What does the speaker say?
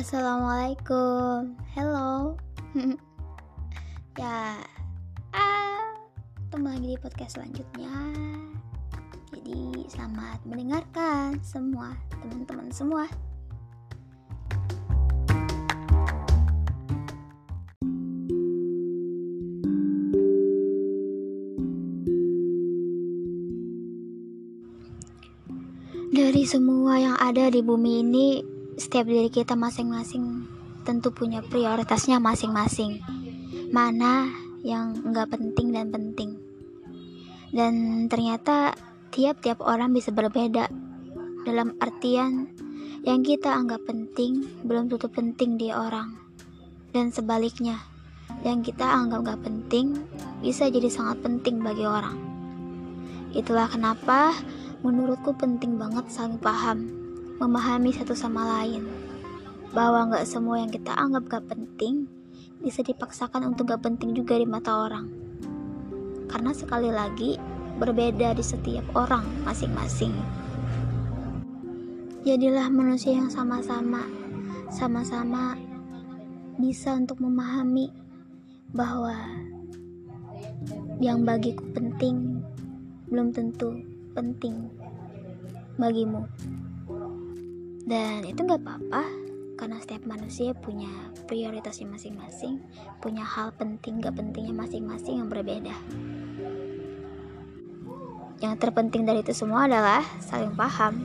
Assalamualaikum, hello. ya, ah, ketemu lagi di podcast selanjutnya. Jadi selamat mendengarkan semua teman-teman semua. Dari semua yang ada di bumi ini, setiap diri kita masing-masing tentu punya prioritasnya masing-masing. Mana yang nggak penting dan penting. Dan ternyata tiap-tiap orang bisa berbeda. Dalam artian yang kita anggap penting belum tentu penting di orang. Dan sebaliknya, yang kita anggap nggak penting bisa jadi sangat penting bagi orang. Itulah kenapa menurutku penting banget saling paham, memahami satu sama lain. Bahwa nggak semua yang kita anggap gak penting bisa dipaksakan untuk gak penting juga di mata orang. Karena sekali lagi berbeda di setiap orang masing-masing. Jadilah manusia yang sama-sama, sama-sama bisa untuk memahami bahwa yang bagiku penting belum tentu penting bagimu dan itu nggak apa-apa karena setiap manusia punya prioritasnya masing-masing punya hal penting gak pentingnya masing-masing yang berbeda. Yang terpenting dari itu semua adalah saling paham